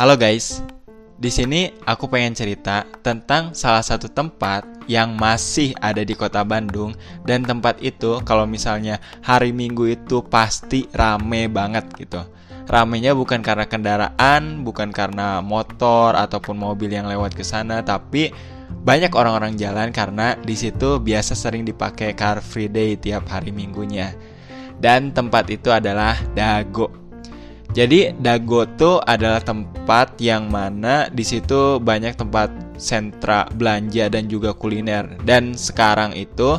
Halo guys, di sini aku pengen cerita tentang salah satu tempat yang masih ada di kota Bandung dan tempat itu kalau misalnya hari Minggu itu pasti rame banget gitu. Ramenya bukan karena kendaraan, bukan karena motor ataupun mobil yang lewat ke sana, tapi banyak orang-orang jalan karena di situ biasa sering dipakai car free day tiap hari minggunya. Dan tempat itu adalah Dago. Jadi Dago tuh adalah tempat yang mana di situ banyak tempat sentra belanja dan juga kuliner. Dan sekarang itu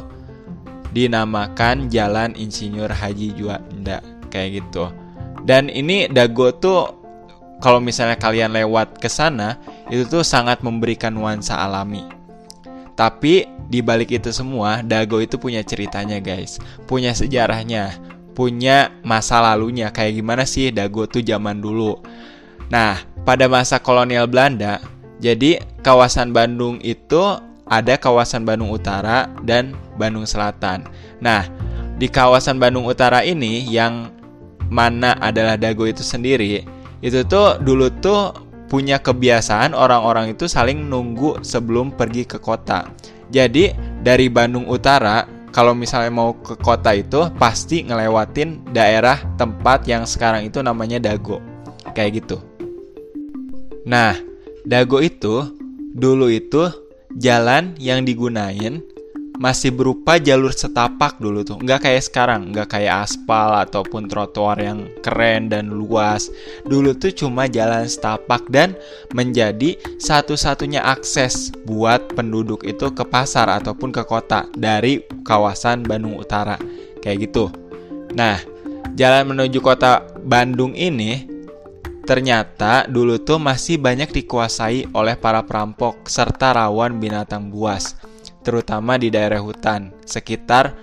dinamakan Jalan Insinyur Haji Juanda kayak gitu. Dan ini Dago tuh kalau misalnya kalian lewat ke sana itu tuh sangat memberikan nuansa alami. Tapi di balik itu semua, Dago itu punya ceritanya, guys. Punya sejarahnya punya masa lalunya kayak gimana sih Dago tuh zaman dulu. Nah, pada masa kolonial Belanda, jadi kawasan Bandung itu ada kawasan Bandung Utara dan Bandung Selatan. Nah, di kawasan Bandung Utara ini yang mana adalah Dago itu sendiri, itu tuh dulu tuh punya kebiasaan orang-orang itu saling nunggu sebelum pergi ke kota. Jadi dari Bandung Utara kalau misalnya mau ke kota itu pasti ngelewatin daerah tempat yang sekarang itu namanya Dago. Kayak gitu. Nah, Dago itu dulu itu jalan yang digunain masih berupa jalur setapak dulu tuh. Nggak kayak sekarang nggak kayak aspal ataupun trotoar yang keren dan luas. Dulu tuh cuma jalan setapak dan menjadi satu-satunya akses buat penduduk itu ke pasar ataupun ke kota dari kawasan Bandung Utara. Kayak gitu. Nah jalan menuju kota Bandung ini ternyata dulu tuh masih banyak dikuasai oleh para perampok serta rawan binatang buas terutama di daerah hutan sekitar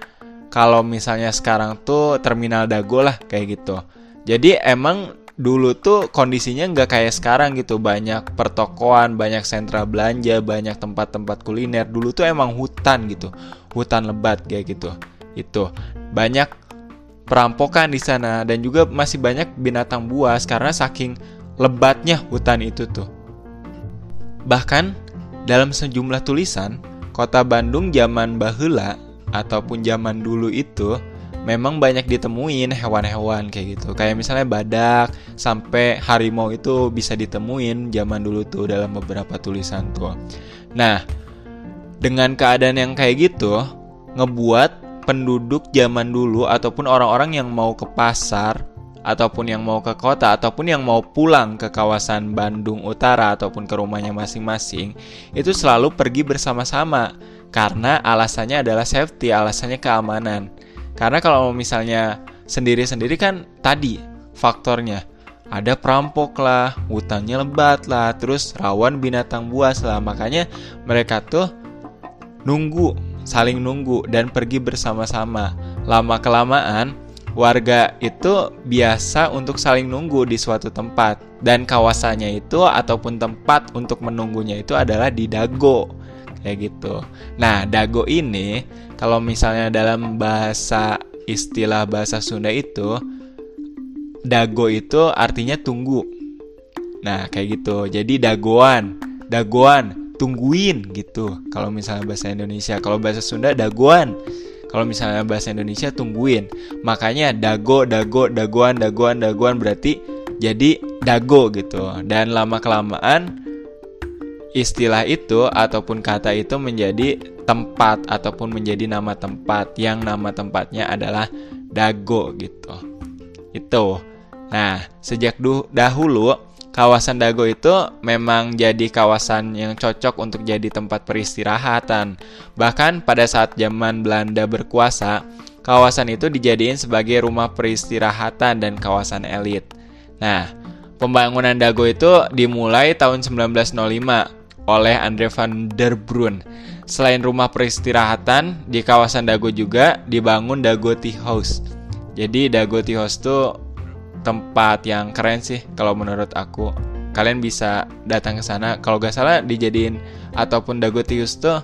kalau misalnya sekarang tuh terminal Dago lah kayak gitu. Jadi emang dulu tuh kondisinya nggak kayak sekarang gitu banyak pertokoan, banyak sentra belanja, banyak tempat-tempat kuliner. Dulu tuh emang hutan gitu, hutan lebat kayak gitu. Itu banyak perampokan di sana dan juga masih banyak binatang buas karena saking lebatnya hutan itu tuh. Bahkan dalam sejumlah tulisan Kota Bandung zaman bahula ataupun zaman dulu itu memang banyak ditemuin hewan-hewan kayak gitu. Kayak misalnya badak sampai harimau itu bisa ditemuin zaman dulu tuh dalam beberapa tulisan tuh. Nah, dengan keadaan yang kayak gitu ngebuat penduduk zaman dulu ataupun orang-orang yang mau ke pasar ataupun yang mau ke kota ataupun yang mau pulang ke kawasan Bandung Utara ataupun ke rumahnya masing-masing itu selalu pergi bersama-sama karena alasannya adalah safety, alasannya keamanan. Karena kalau misalnya sendiri-sendiri kan tadi faktornya ada perampok lah, hutannya lebat lah, terus rawan binatang buas lah. Makanya mereka tuh nunggu, saling nunggu dan pergi bersama-sama. Lama kelamaan warga itu biasa untuk saling nunggu di suatu tempat dan kawasannya itu ataupun tempat untuk menunggunya itu adalah di Dago kayak gitu. Nah, Dago ini kalau misalnya dalam bahasa istilah bahasa Sunda itu Dago itu artinya tunggu. Nah, kayak gitu. Jadi dagoan, dagoan, tungguin gitu. Kalau misalnya bahasa Indonesia, kalau bahasa Sunda dagoan kalau misalnya bahasa Indonesia tungguin. Makanya dago, dago, dagoan, dagoan, dagoan berarti jadi dago gitu. Dan lama kelamaan istilah itu ataupun kata itu menjadi tempat ataupun menjadi nama tempat yang nama tempatnya adalah dago gitu. Itu. Nah, sejak dahulu kawasan Dago itu memang jadi kawasan yang cocok untuk jadi tempat peristirahatan. Bahkan pada saat zaman Belanda berkuasa, kawasan itu dijadiin sebagai rumah peristirahatan dan kawasan elit. Nah, pembangunan Dago itu dimulai tahun 1905 oleh Andre van der Brun. Selain rumah peristirahatan, di kawasan Dago juga dibangun Dago Tea House. Jadi Dago Tea House itu tempat yang keren sih kalau menurut aku. Kalian bisa datang ke sana. Kalau gak salah dijadiin ataupun Dagotius tuh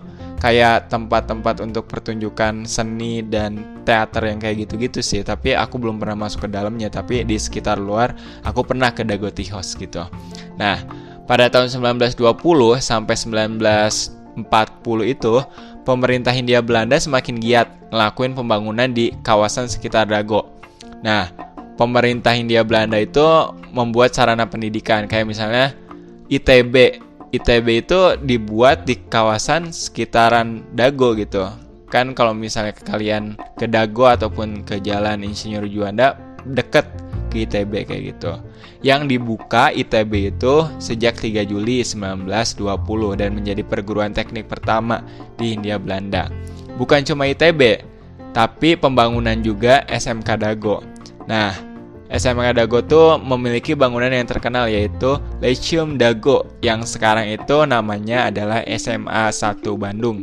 kayak tempat-tempat untuk pertunjukan seni dan teater yang kayak gitu-gitu sih tapi aku belum pernah masuk ke dalamnya tapi di sekitar luar aku pernah ke Dagoti House gitu nah pada tahun 1920 sampai 1940 itu pemerintah Hindia Belanda semakin giat ngelakuin pembangunan di kawasan sekitar Dago nah pemerintah Hindia Belanda itu membuat sarana pendidikan kayak misalnya ITB ITB itu dibuat di kawasan sekitaran Dago gitu. Kan kalau misalnya kalian ke Dago ataupun ke Jalan Insinyur Juanda deket ke ITB kayak gitu. Yang dibuka ITB itu sejak 3 Juli 1920 dan menjadi perguruan teknik pertama di Hindia Belanda. Bukan cuma ITB, tapi pembangunan juga SMK Dago. Nah, SMK Dago tuh memiliki bangunan yang terkenal yaitu Lyceum Dago yang sekarang itu namanya adalah SMA 1 Bandung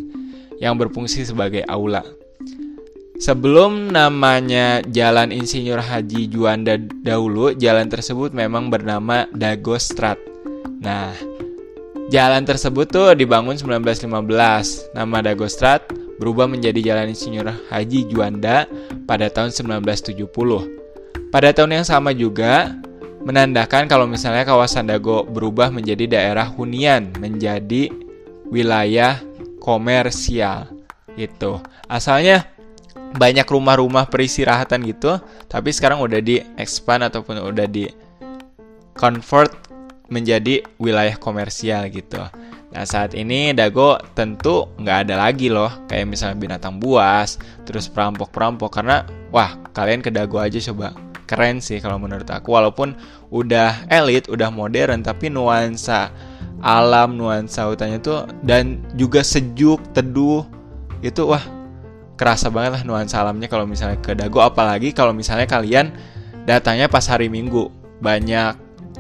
yang berfungsi sebagai aula. Sebelum namanya Jalan Insinyur Haji Juanda dahulu, jalan tersebut memang bernama Dago Strat. Nah, jalan tersebut tuh dibangun 1915. Nama Dago Strat berubah menjadi Jalan Insinyur Haji Juanda pada tahun 1970. Pada tahun yang sama juga menandakan kalau misalnya kawasan Dago berubah menjadi daerah hunian, menjadi wilayah komersial. Itu. Asalnya banyak rumah-rumah peristirahatan gitu, tapi sekarang udah di expand ataupun udah di convert menjadi wilayah komersial gitu. Nah saat ini Dago tentu nggak ada lagi loh kayak misalnya binatang buas, terus perampok-perampok karena wah kalian ke Dago aja coba keren sih kalau menurut aku. Walaupun udah elit udah modern tapi nuansa alam nuansa hutannya tuh dan juga sejuk teduh itu wah kerasa banget lah nuansa alamnya kalau misalnya ke Dago. Apalagi kalau misalnya kalian datangnya pas hari Minggu. Banyak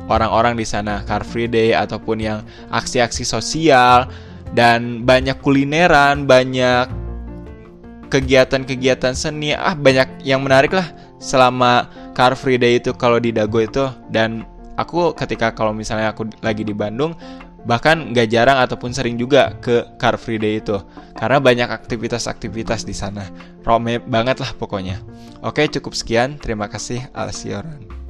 orang-orang di sana Car Free Day ataupun yang aksi-aksi sosial dan banyak kulineran banyak kegiatan-kegiatan seni. Ah banyak yang menarik lah selama Car Free Day itu kalau di Dago itu dan aku ketika kalau misalnya aku lagi di Bandung bahkan nggak jarang ataupun sering juga ke Car Free Day itu karena banyak aktivitas-aktivitas di sana. Rame banget lah pokoknya. Oke cukup sekian. Terima kasih. Alsioran